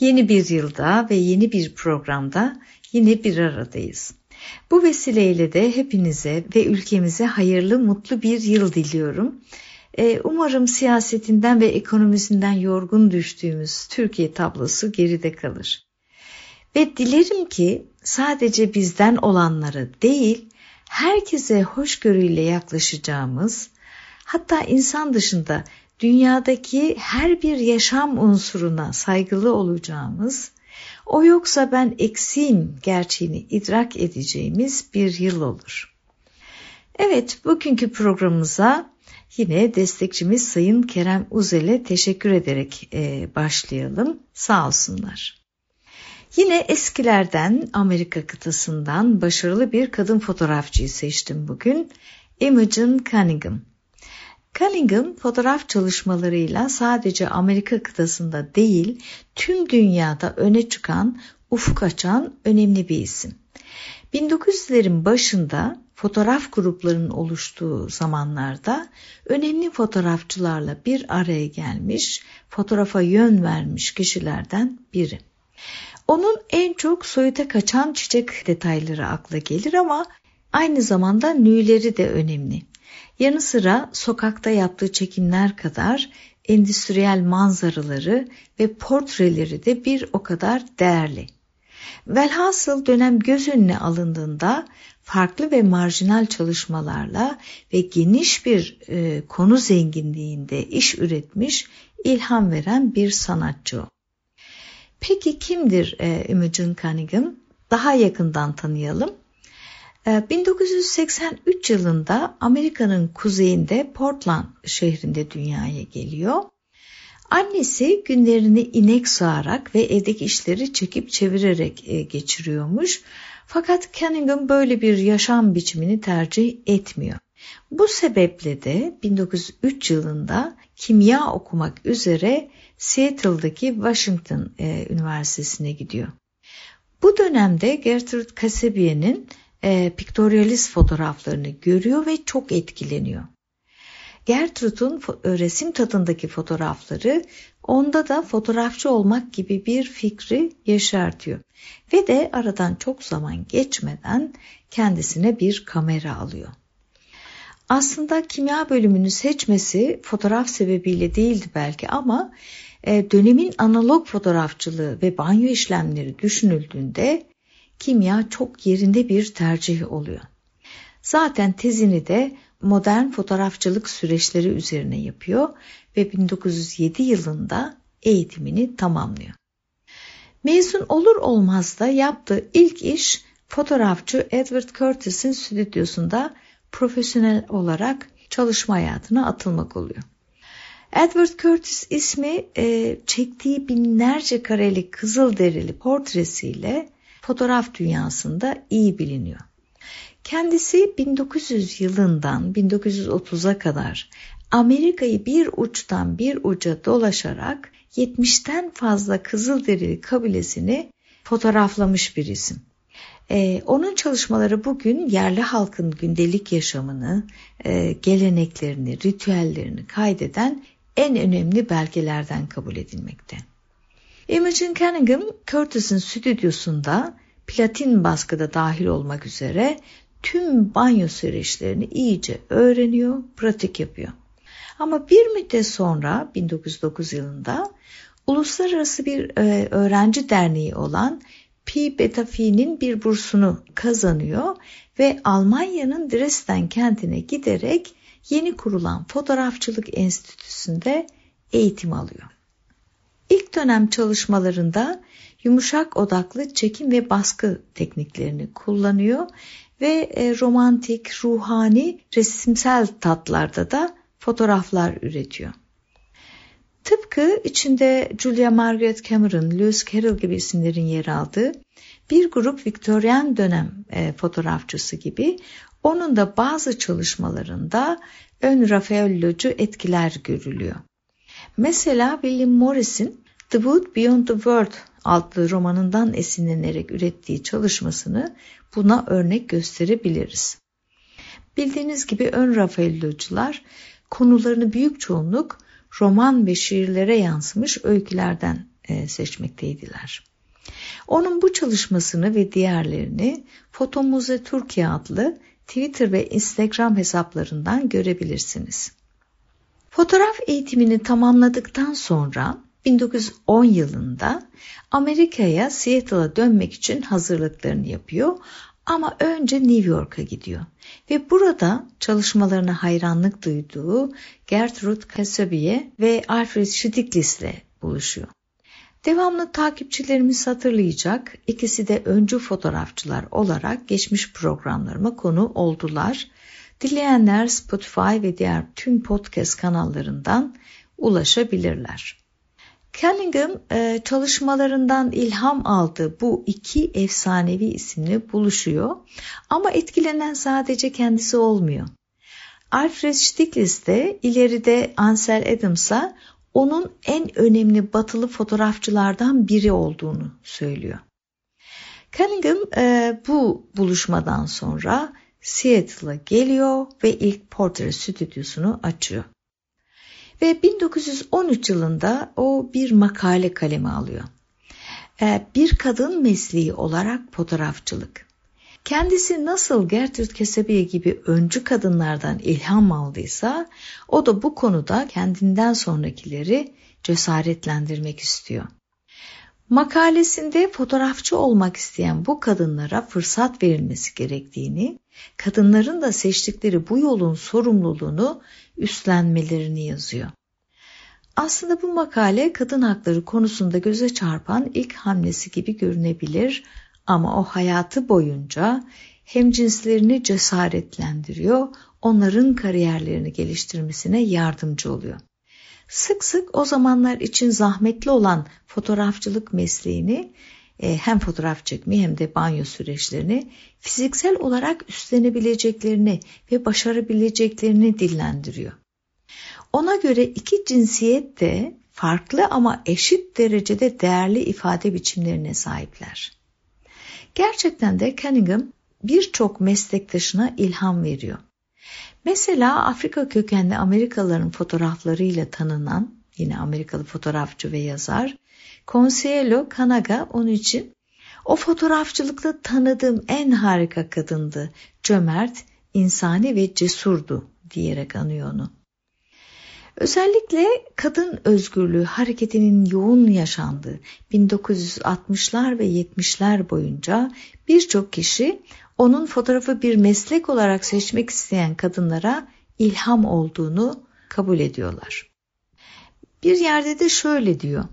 Yeni bir yılda ve yeni bir programda yine bir aradayız. Bu vesileyle de hepinize ve ülkemize hayırlı, mutlu bir yıl diliyorum. Ee, umarım siyasetinden ve ekonomisinden yorgun düştüğümüz Türkiye tablosu geride kalır. Ve dilerim ki sadece bizden olanları değil, herkese hoşgörüyle yaklaşacağımız, hatta insan dışında dünyadaki her bir yaşam unsuruna saygılı olacağımız, o yoksa ben eksiğim gerçeğini idrak edeceğimiz bir yıl olur. Evet, bugünkü programımıza yine destekçimiz Sayın Kerem Uzel'e teşekkür ederek e, başlayalım. Sağ olsunlar. Yine eskilerden Amerika kıtasından başarılı bir kadın fotoğrafçıyı seçtim bugün. Imogen Cunningham. Cunningham fotoğraf çalışmalarıyla sadece Amerika kıtasında değil tüm dünyada öne çıkan, ufuk açan önemli bir isim. 1900'lerin başında fotoğraf gruplarının oluştuğu zamanlarda önemli fotoğrafçılarla bir araya gelmiş, fotoğrafa yön vermiş kişilerden biri. Onun en çok soyuta kaçan çiçek detayları akla gelir ama aynı zamanda nüleri de önemli. Yanı sıra sokakta yaptığı çekimler kadar endüstriyel manzaraları ve portreleri de bir o kadar değerli. Velhasıl dönem göz önüne alındığında farklı ve marjinal çalışmalarla ve geniş bir e, konu zenginliğinde iş üretmiş, ilham veren bir sanatçı. Peki kimdir e, Imogen Cunningham? Daha yakından tanıyalım. 1983 ee, yılında Amerika'nın kuzeyinde Portland şehrinde dünyaya geliyor. Annesi günlerini inek sağarak ve evdeki işleri çekip çevirerek e, geçiriyormuş. Fakat Cunningham böyle bir yaşam biçimini tercih etmiyor. Bu sebeple de 1903 yılında kimya okumak üzere Seattle'daki Washington e, Üniversitesi'ne gidiyor. Bu dönemde Gertrude Casabier'in e, piktoryalist fotoğraflarını görüyor ve çok etkileniyor. Gertrude'un e, resim tadındaki fotoğrafları onda da fotoğrafçı olmak gibi bir fikri yaşartıyor. Ve de aradan çok zaman geçmeden kendisine bir kamera alıyor. Aslında kimya bölümünü seçmesi fotoğraf sebebiyle değildi belki ama e, dönemin analog fotoğrafçılığı ve banyo işlemleri düşünüldüğünde kimya çok yerinde bir tercih oluyor. Zaten tezini de modern fotoğrafçılık süreçleri üzerine yapıyor ve 1907 yılında eğitimini tamamlıyor. Mezun olur olmaz da yaptığı ilk iş fotoğrafçı Edward Curtis'in stüdyosunda profesyonel olarak çalışma hayatına atılmak oluyor. Edward Curtis ismi e, çektiği binlerce karelik kızıl derili portresiyle fotoğraf dünyasında iyi biliniyor. Kendisi 1900 yılından 1930'a kadar Amerika'yı bir uçtan bir uca dolaşarak 70'ten fazla Kızılderili kabilesini fotoğraflamış bir isim. Ee, onun çalışmaları bugün yerli halkın gündelik yaşamını, e, geleneklerini, ritüellerini kaydeden en önemli belgelerden kabul edilmekte. Imogen Cunningham, Curtis'in stüdyosunda platin baskıda dahil olmak üzere tüm banyo süreçlerini iyice öğreniyor, pratik yapıyor. Ama bir müddet sonra 1909 yılında uluslararası bir e, öğrenci derneği olan Pi Beta Phi'nin bir bursunu kazanıyor ve Almanya'nın Dresden kentine giderek yeni kurulan Fotoğrafçılık Enstitüsü'nde eğitim alıyor. İlk dönem çalışmalarında yumuşak odaklı çekim ve baskı tekniklerini kullanıyor ve e, romantik, ruhani, resimsel tatlarda da fotoğraflar üretiyor. Tıpkı içinde Julia Margaret Cameron, Lewis Carroll gibi isimlerin yer aldığı bir grup Viktoryen dönem e, fotoğrafçısı gibi onun da bazı çalışmalarında ön Raffaellocu etkiler görülüyor. Mesela William Morris'in The Wood Beyond the World adlı romanından esinlenerek ürettiği çalışmasını buna örnek gösterebiliriz. Bildiğiniz gibi ön Rafaellocular konularını büyük çoğunluk roman ve şiirlere yansımış öykülerden e, seçmekteydiler. Onun bu çalışmasını ve diğerlerini Fotomuze Türkiye adlı Twitter ve Instagram hesaplarından görebilirsiniz. Fotoğraf eğitimini tamamladıktan sonra 1910 yılında Amerika'ya Seattle'a dönmek için hazırlıklarını yapıyor ama önce New York'a gidiyor ve burada çalışmalarına hayranlık duyduğu Gertrude Kasabiye ve Alfred Stiglitz ile buluşuyor. Devamlı takipçilerimiz hatırlayacak ikisi de öncü fotoğrafçılar olarak geçmiş programlarıma konu oldular. Dileyenler Spotify ve diğer tüm podcast kanallarından ulaşabilirler. Cunningham e, çalışmalarından ilham aldığı bu iki efsanevi isimle buluşuyor ama etkilenen sadece kendisi olmuyor. Alfred Stieglitz de ileride Ansel Adams'a onun en önemli batılı fotoğrafçılardan biri olduğunu söylüyor. Cunningham e, bu buluşmadan sonra Seattle'a geliyor ve ilk portre stüdyosunu açıyor. Ve 1913 yılında o bir makale kaleme alıyor. E, bir kadın mesleği olarak fotoğrafçılık. Kendisi nasıl Gertrude Kesebiye gibi öncü kadınlardan ilham aldıysa o da bu konuda kendinden sonrakileri cesaretlendirmek istiyor. Makalesinde fotoğrafçı olmak isteyen bu kadınlara fırsat verilmesi gerektiğini, kadınların da seçtikleri bu yolun sorumluluğunu üstlenmelerini yazıyor. Aslında bu makale kadın hakları konusunda göze çarpan ilk hamlesi gibi görünebilir ama o hayatı boyunca hem cinslerini cesaretlendiriyor, onların kariyerlerini geliştirmesine yardımcı oluyor. Sık sık o zamanlar için zahmetli olan fotoğrafçılık mesleğini e, hem fotoğraf çekmeyi hem de banyo süreçlerini fiziksel olarak üstlenebileceklerini ve başarabileceklerini dillendiriyor. Ona göre iki cinsiyet de farklı ama eşit derecede değerli ifade biçimlerine sahipler. Gerçekten de Cunningham birçok meslektaşına ilham veriyor. Mesela Afrika kökenli Amerikalıların fotoğraflarıyla tanınan yine Amerikalı fotoğrafçı ve yazar Consuelo Kanaga onun için o fotoğrafçılıkta tanıdığım en harika kadındı. Cömert, insani ve cesurdu diyerek anıyor onu. Özellikle kadın özgürlüğü hareketinin yoğun yaşandığı 1960'lar ve 70'ler boyunca birçok kişi onun fotoğrafı bir meslek olarak seçmek isteyen kadınlara ilham olduğunu kabul ediyorlar. Bir yerde de şöyle diyor.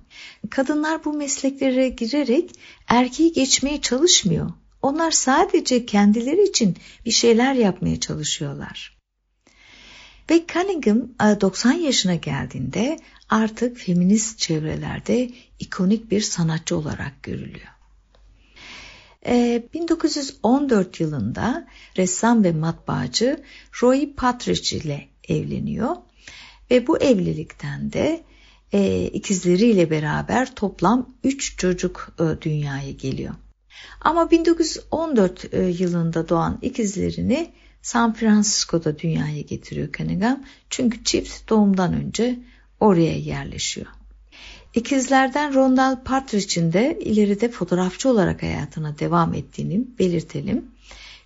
Kadınlar bu mesleklere girerek erkeği geçmeye çalışmıyor. Onlar sadece kendileri için bir şeyler yapmaya çalışıyorlar. Ve Cunningham 90 e, yaşına geldiğinde artık feminist çevrelerde ikonik bir sanatçı olarak görülüyor. 1914 e, yılında ressam ve matbaacı Roy Partridge ile evleniyor ve bu evlilikten de e, ikizleriyle beraber toplam 3 çocuk e, dünyaya geliyor. Ama 1914 e, yılında doğan ikizlerini San Francisco'da dünyaya getiriyor Cunningham. Çünkü çift doğumdan önce oraya yerleşiyor. İkizlerden Rondal Partridge'in de ileride fotoğrafçı olarak hayatına devam ettiğini belirtelim.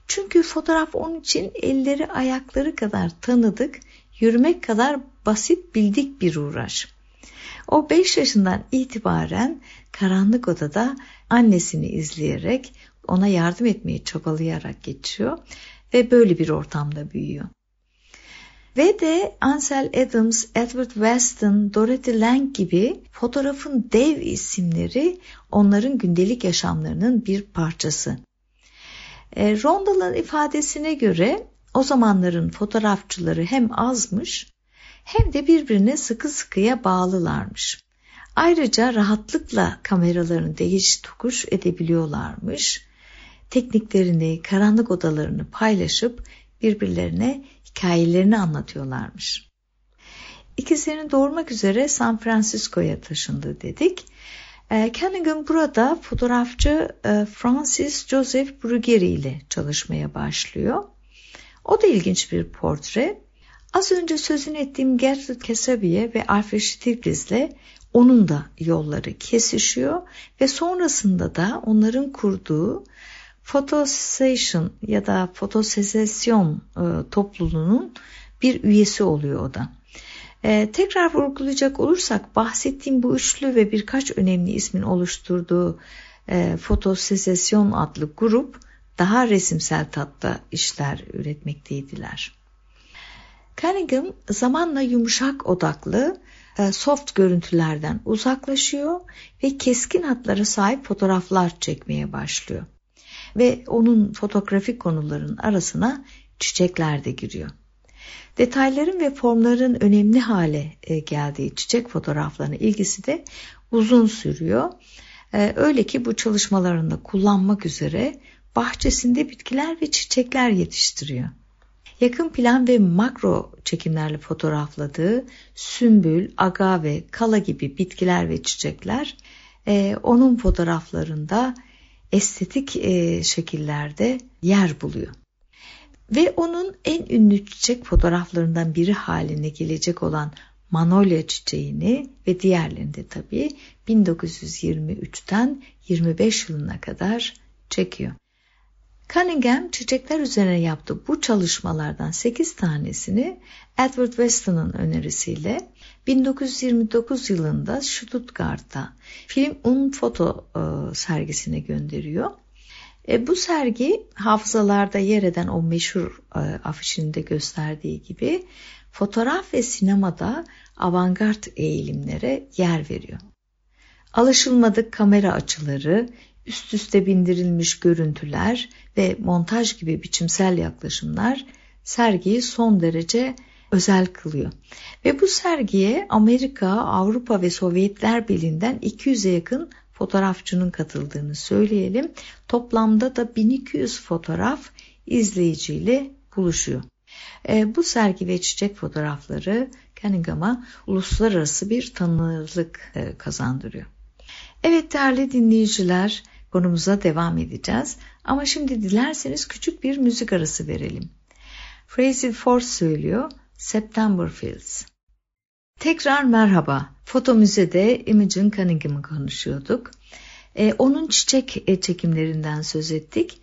Çünkü fotoğraf onun için elleri ayakları kadar tanıdık, yürümek kadar basit bildik bir uğraş. O 5 yaşından itibaren karanlık odada annesini izleyerek ona yardım etmeye çabalayarak geçiyor ve böyle bir ortamda büyüyor. Ve de Ansel Adams, Edward Weston, Dorothy Lang gibi fotoğrafın dev isimleri onların gündelik yaşamlarının bir parçası. E, Rondal'ın ifadesine göre o zamanların fotoğrafçıları hem azmış hem de birbirine sıkı sıkıya bağlılarmış. Ayrıca rahatlıkla kameralarını değiş tokuş edebiliyorlarmış. Tekniklerini, karanlık odalarını paylaşıp birbirlerine hikayelerini anlatıyorlarmış. İkizlerini doğurmak üzere San Francisco'ya taşındı dedik. E, burada fotoğrafçı e, Francis Joseph Bruguiere ile çalışmaya başlıyor. O da ilginç bir portre. Az önce sözünü ettiğim Gertrude Kesabiye ve Alfred Stieglitz'le onun da yolları kesişiyor ve sonrasında da onların kurduğu Photosession ya da Fotosesesyon e, topluluğunun bir üyesi oluyor o da. E, tekrar vurgulayacak olursak bahsettiğim bu üçlü ve birkaç önemli ismin oluşturduğu e, Fotosesesyon adlı grup daha resimsel tatta işler üretmekteydiler. Cunningham zamanla yumuşak odaklı e, soft görüntülerden uzaklaşıyor ve keskin hatlara sahip fotoğraflar çekmeye başlıyor. Ve onun fotoğrafik konuların arasına çiçekler de giriyor. Detayların ve formların önemli hale e, geldiği çiçek fotoğraflarına ilgisi de uzun sürüyor. E, öyle ki bu çalışmalarında kullanmak üzere bahçesinde bitkiler ve çiçekler yetiştiriyor. Yakın plan ve makro çekimlerle fotoğrafladığı sümbül, agave, kala gibi bitkiler ve çiçekler e, onun fotoğraflarında estetik e, şekillerde yer buluyor. Ve onun en ünlü çiçek fotoğraflarından biri haline gelecek olan Manolya çiçeğini ve diğerlerini de tabii 1923'ten 25 yılına kadar çekiyor. Cunningham çiçekler üzerine yaptığı bu çalışmalardan 8 tanesini Edward Weston'ın önerisiyle 1929 yılında Stuttgart'ta Film Un Foto e, sergisine gönderiyor. E, bu sergi hafızalarda yer eden o meşhur e, afişinde gösterdiği gibi fotoğraf ve sinemada avantgard eğilimlere yer veriyor. Alışılmadık kamera açıları, üst üste bindirilmiş görüntüler ve montaj gibi biçimsel yaklaşımlar sergiyi son derece özel kılıyor. Ve bu sergiye Amerika, Avrupa ve Sovyetler Birliği'nden 200'e yakın fotoğrafçının katıldığını söyleyelim. Toplamda da 1200 fotoğraf izleyiciyle buluşuyor. E, bu sergi ve çiçek fotoğrafları Cunningham'a uluslararası bir tanınırlık e, kazandırıyor. Evet değerli dinleyiciler konumuza devam edeceğiz. Ama şimdi dilerseniz küçük bir müzik arası verelim. Fraser Ford söylüyor September Fields. Tekrar merhaba. Foto Müze'de Imogen Cunningham'ı konuşuyorduk. Ee, onun çiçek e, çekimlerinden söz ettik.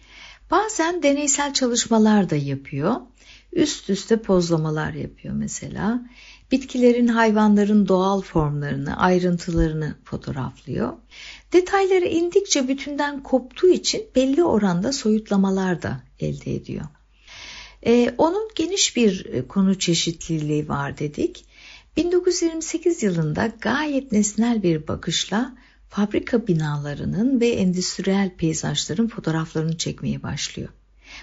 Bazen deneysel çalışmalar da yapıyor. Üst üste pozlamalar yapıyor mesela. Bitkilerin, hayvanların doğal formlarını, ayrıntılarını fotoğraflıyor. Detayları indikçe bütünden koptuğu için belli oranda soyutlamalar da elde ediyor. Ee, onun geniş bir e, konu çeşitliliği var dedik. 1928 yılında gayet nesnel bir bakışla fabrika binalarının ve endüstriyel peyzajların fotoğraflarını çekmeye başlıyor.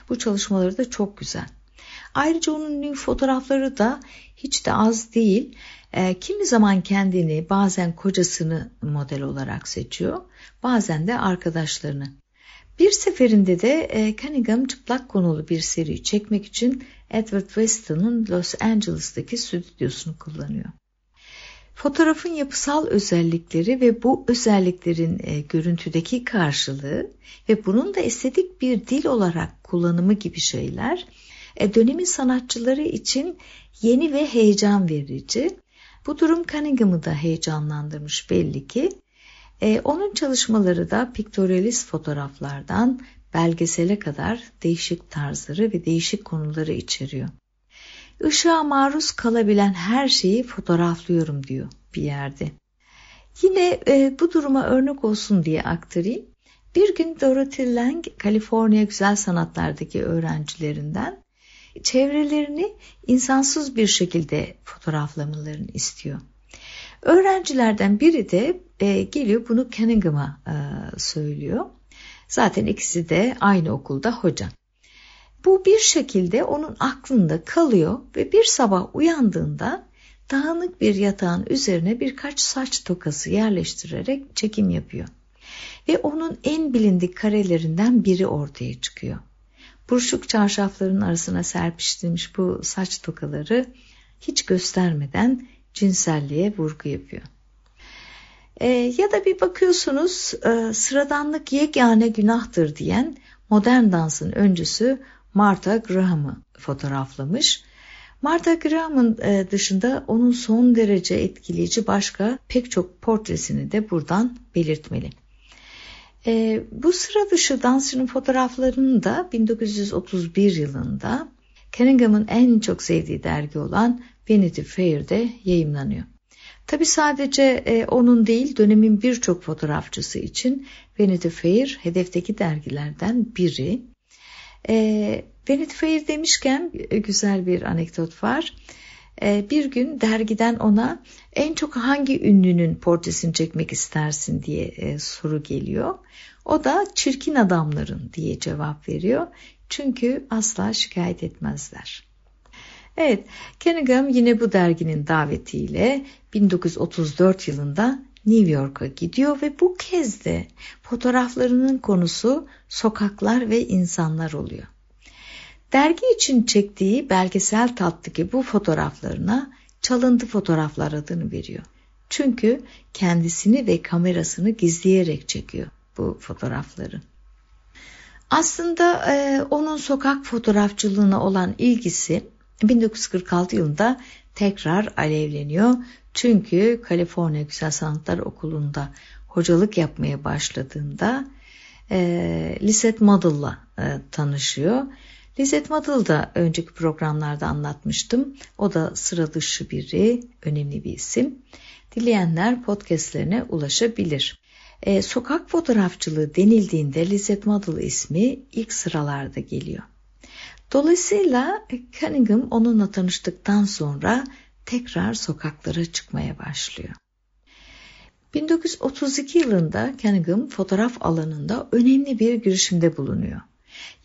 Bu çalışmaları da çok güzel. Ayrıca onun fotoğrafları da hiç de az değil. E, kimi zaman kendini bazen kocasını model olarak seçiyor. Bazen de arkadaşlarını. Bir seferinde de e, Cunningham çıplak konulu bir seri çekmek için Edward Weston'un Los Angeles'taki stüdyosunu kullanıyor. Fotoğrafın yapısal özellikleri ve bu özelliklerin e, görüntüdeki karşılığı ve bunun da estetik bir dil olarak kullanımı gibi şeyler e, dönemin sanatçıları için yeni ve heyecan verici. Bu durum Cunningham'ı da heyecanlandırmış belli ki. E, onun çalışmaları da piktoralist fotoğraflardan belgesele kadar değişik tarzları ve değişik konuları içeriyor. Işığa maruz kalabilen her şeyi fotoğraflıyorum diyor bir yerde. Yine e, bu duruma örnek olsun diye aktarayım. Bir gün Dorothy Lang, Kaliforniya Güzel Sanatlar'daki öğrencilerinden çevrelerini insansız bir şekilde fotoğraflamalarını istiyor. Öğrencilerden biri de e, geliyor bunu Cunningham'a e, söylüyor. Zaten ikisi de aynı okulda hoca. Bu bir şekilde onun aklında kalıyor ve bir sabah uyandığında dağınık bir yatağın üzerine birkaç saç tokası yerleştirerek çekim yapıyor. Ve onun en bilindik karelerinden biri ortaya çıkıyor. Buruşuk çarşafların arasına serpiştirilmiş bu saç tokaları hiç göstermeden cinselliğe vurgu yapıyor. E, ya da bir bakıyorsunuz e, sıradanlık yegane günahtır diyen modern dansın öncüsü Martha Graham'ı fotoğraflamış. Martha Graham'ın e, dışında onun son derece etkileyici başka pek çok portresini de buradan belirtmeli. E, bu sıra dışı dansçının fotoğraflarını da 1931 yılında Cunningham'ın en çok sevdiği dergi olan Vanity Fair'de yayımlanıyor. Tabi sadece e, onun değil dönemin birçok fotoğrafçısı için Vanity Fair hedefteki dergilerden biri. E, Vanity Fair demişken e, güzel bir anekdot var. E, bir gün dergiden ona en çok hangi ünlünün portresini çekmek istersin diye e, soru geliyor. O da çirkin adamların diye cevap veriyor. Çünkü asla şikayet etmezler. Evet, Cunningham yine bu derginin davetiyle 1934 yılında New York'a gidiyor ve bu kez de fotoğraflarının konusu sokaklar ve insanlar oluyor. Dergi için çektiği belgesel tattaki bu fotoğraflarına çalıntı fotoğraflar adını veriyor. Çünkü kendisini ve kamerasını gizleyerek çekiyor bu fotoğrafları. Aslında e, onun sokak fotoğrafçılığına olan ilgisi 1946 yılında tekrar alevleniyor. Çünkü Kaliforniya Güzel Sanatlar Okulu'nda hocalık yapmaya başladığında e, Lisette Model'la e, tanışıyor. Lisette Model da önceki programlarda anlatmıştım. O da sıra dışı biri, önemli bir isim. Dileyenler podcastlerine ulaşabilir. E, sokak fotoğrafçılığı denildiğinde Lisette Model ismi ilk sıralarda geliyor. Dolayısıyla Cunningham onunla tanıştıktan sonra tekrar sokaklara çıkmaya başlıyor. 1932 yılında Cunningham fotoğraf alanında önemli bir girişimde bulunuyor.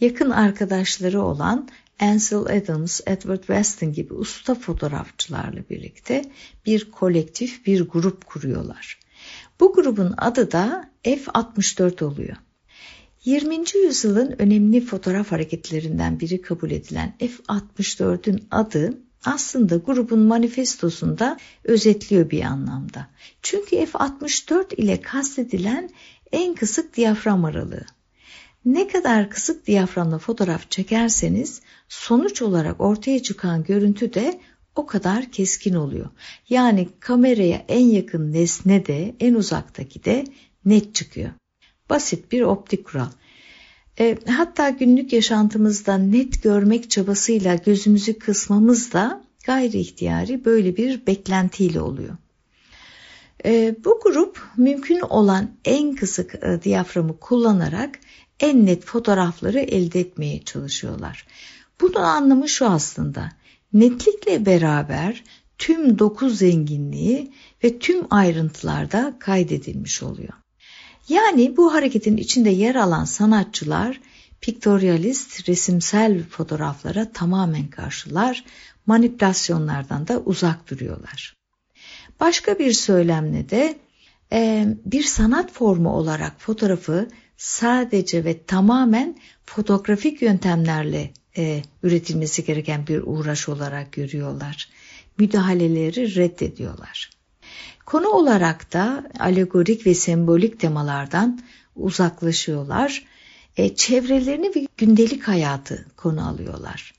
Yakın arkadaşları olan Ansel Adams, Edward Weston gibi usta fotoğrafçılarla birlikte bir kolektif, bir grup kuruyorlar. Bu grubun adı da F64 oluyor. 20. yüzyılın önemli fotoğraf hareketlerinden biri kabul edilen F64'ün adı aslında grubun manifestosunda özetliyor bir anlamda. Çünkü F64 ile kastedilen en kısık diyafram aralığı. Ne kadar kısık diyaframla fotoğraf çekerseniz sonuç olarak ortaya çıkan görüntü de o kadar keskin oluyor. Yani kameraya en yakın nesne de en uzaktaki de net çıkıyor. Basit bir optik kural. E, hatta günlük yaşantımızda net görmek çabasıyla gözümüzü kısmamız da gayri ihtiyari böyle bir beklentiyle oluyor. E, bu grup mümkün olan en kısık e, diyaframı kullanarak en net fotoğrafları elde etmeye çalışıyorlar. Bunun anlamı şu aslında. Netlikle beraber tüm doku zenginliği ve tüm ayrıntılarda kaydedilmiş oluyor. Yani bu hareketin içinde yer alan sanatçılar piktoryalist resimsel fotoğraflara tamamen karşılar, manipülasyonlardan da uzak duruyorlar. Başka bir söylemle de e, bir sanat formu olarak fotoğrafı sadece ve tamamen fotoğrafik yöntemlerle e, üretilmesi gereken bir uğraş olarak görüyorlar. Müdahaleleri reddediyorlar. Konu olarak da alegorik ve sembolik temalardan uzaklaşıyorlar. E, çevrelerini ve gündelik hayatı konu alıyorlar.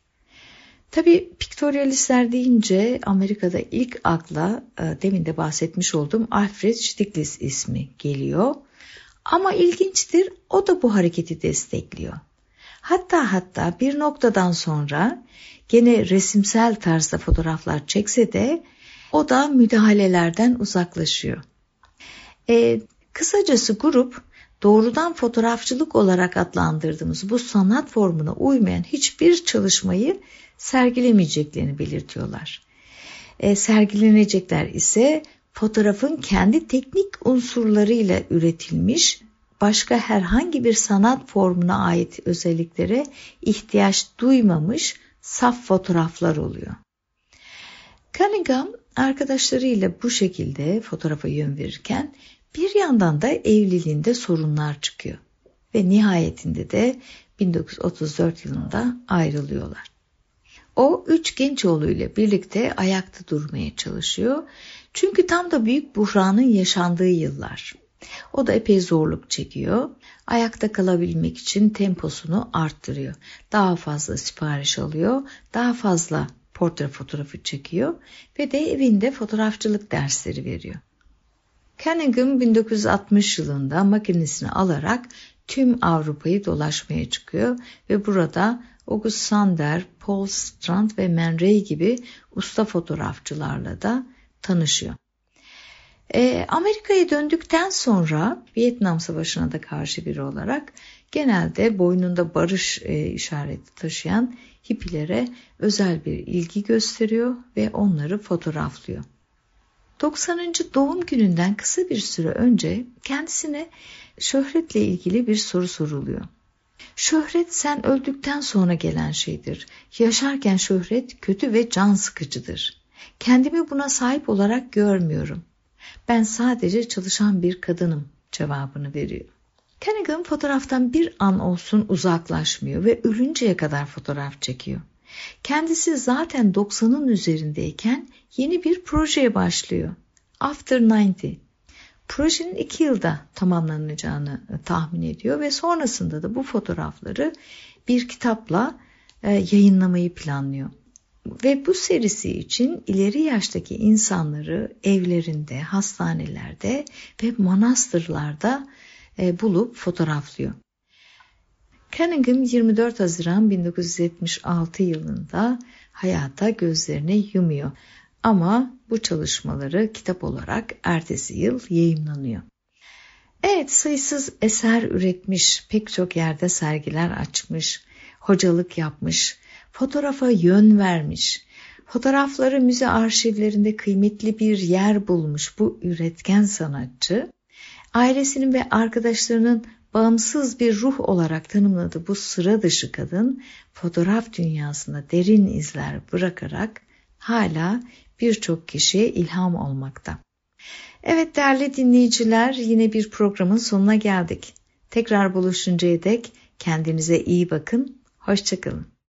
Tabi piktoryalistler deyince Amerika'da ilk akla e, demin de bahsetmiş olduğum Alfred Stieglitz ismi geliyor. Ama ilginçtir o da bu hareketi destekliyor. Hatta hatta bir noktadan sonra gene resimsel tarzda fotoğraflar çekse de o da müdahalelerden uzaklaşıyor. E, kısacası grup doğrudan fotoğrafçılık olarak adlandırdığımız bu sanat formuna uymayan hiçbir çalışmayı sergilemeyeceklerini belirtiyorlar. E, sergilenecekler ise fotoğrafın kendi teknik unsurlarıyla üretilmiş başka herhangi bir sanat formuna ait özelliklere ihtiyaç duymamış saf fotoğraflar oluyor. Cunningham arkadaşlarıyla bu şekilde fotoğrafa yön verirken bir yandan da evliliğinde sorunlar çıkıyor. Ve nihayetinde de 1934 yılında ayrılıyorlar. O üç genç oğluyla birlikte ayakta durmaya çalışıyor. Çünkü tam da büyük buhranın yaşandığı yıllar. O da epey zorluk çekiyor. Ayakta kalabilmek için temposunu arttırıyor. Daha fazla sipariş alıyor, daha fazla portre fotoğrafı çekiyor ve de evinde fotoğrafçılık dersleri veriyor. Cunningham 1960 yılında makinesini alarak tüm Avrupa'yı dolaşmaya çıkıyor ve burada August Sander, Paul Strand ve Man Ray gibi usta fotoğrafçılarla da tanışıyor. E, Amerika'ya döndükten sonra Vietnam Savaşı'na da karşı biri olarak genelde boynunda barış e, işareti taşıyan hippilere özel bir ilgi gösteriyor ve onları fotoğraflıyor. 90. doğum gününden kısa bir süre önce kendisine şöhretle ilgili bir soru soruluyor. Şöhret sen öldükten sonra gelen şeydir. Yaşarken şöhret kötü ve can sıkıcıdır. Kendimi buna sahip olarak görmüyorum. Ben sadece çalışan bir kadınım cevabını veriyor. Cunningham fotoğraftan bir an olsun uzaklaşmıyor ve ölünceye kadar fotoğraf çekiyor. Kendisi zaten 90'ın üzerindeyken yeni bir projeye başlıyor. After 90. Projenin iki yılda tamamlanacağını e, tahmin ediyor ve sonrasında da bu fotoğrafları bir kitapla e, yayınlamayı planlıyor. Ve bu serisi için ileri yaştaki insanları evlerinde, hastanelerde ve manastırlarda bulup fotoğraflıyor. Cunningham 24 Haziran 1976 yılında hayata gözlerini yumuyor. Ama bu çalışmaları kitap olarak ertesi yıl yayınlanıyor. Evet sayısız eser üretmiş, pek çok yerde sergiler açmış, hocalık yapmış, fotoğrafa yön vermiş, fotoğrafları müze arşivlerinde kıymetli bir yer bulmuş bu üretken sanatçı, ailesinin ve arkadaşlarının bağımsız bir ruh olarak tanımladığı bu sıra dışı kadın fotoğraf dünyasında derin izler bırakarak hala birçok kişiye ilham olmakta. Evet değerli dinleyiciler yine bir programın sonuna geldik. Tekrar buluşuncaya dek kendinize iyi bakın, hoşçakalın.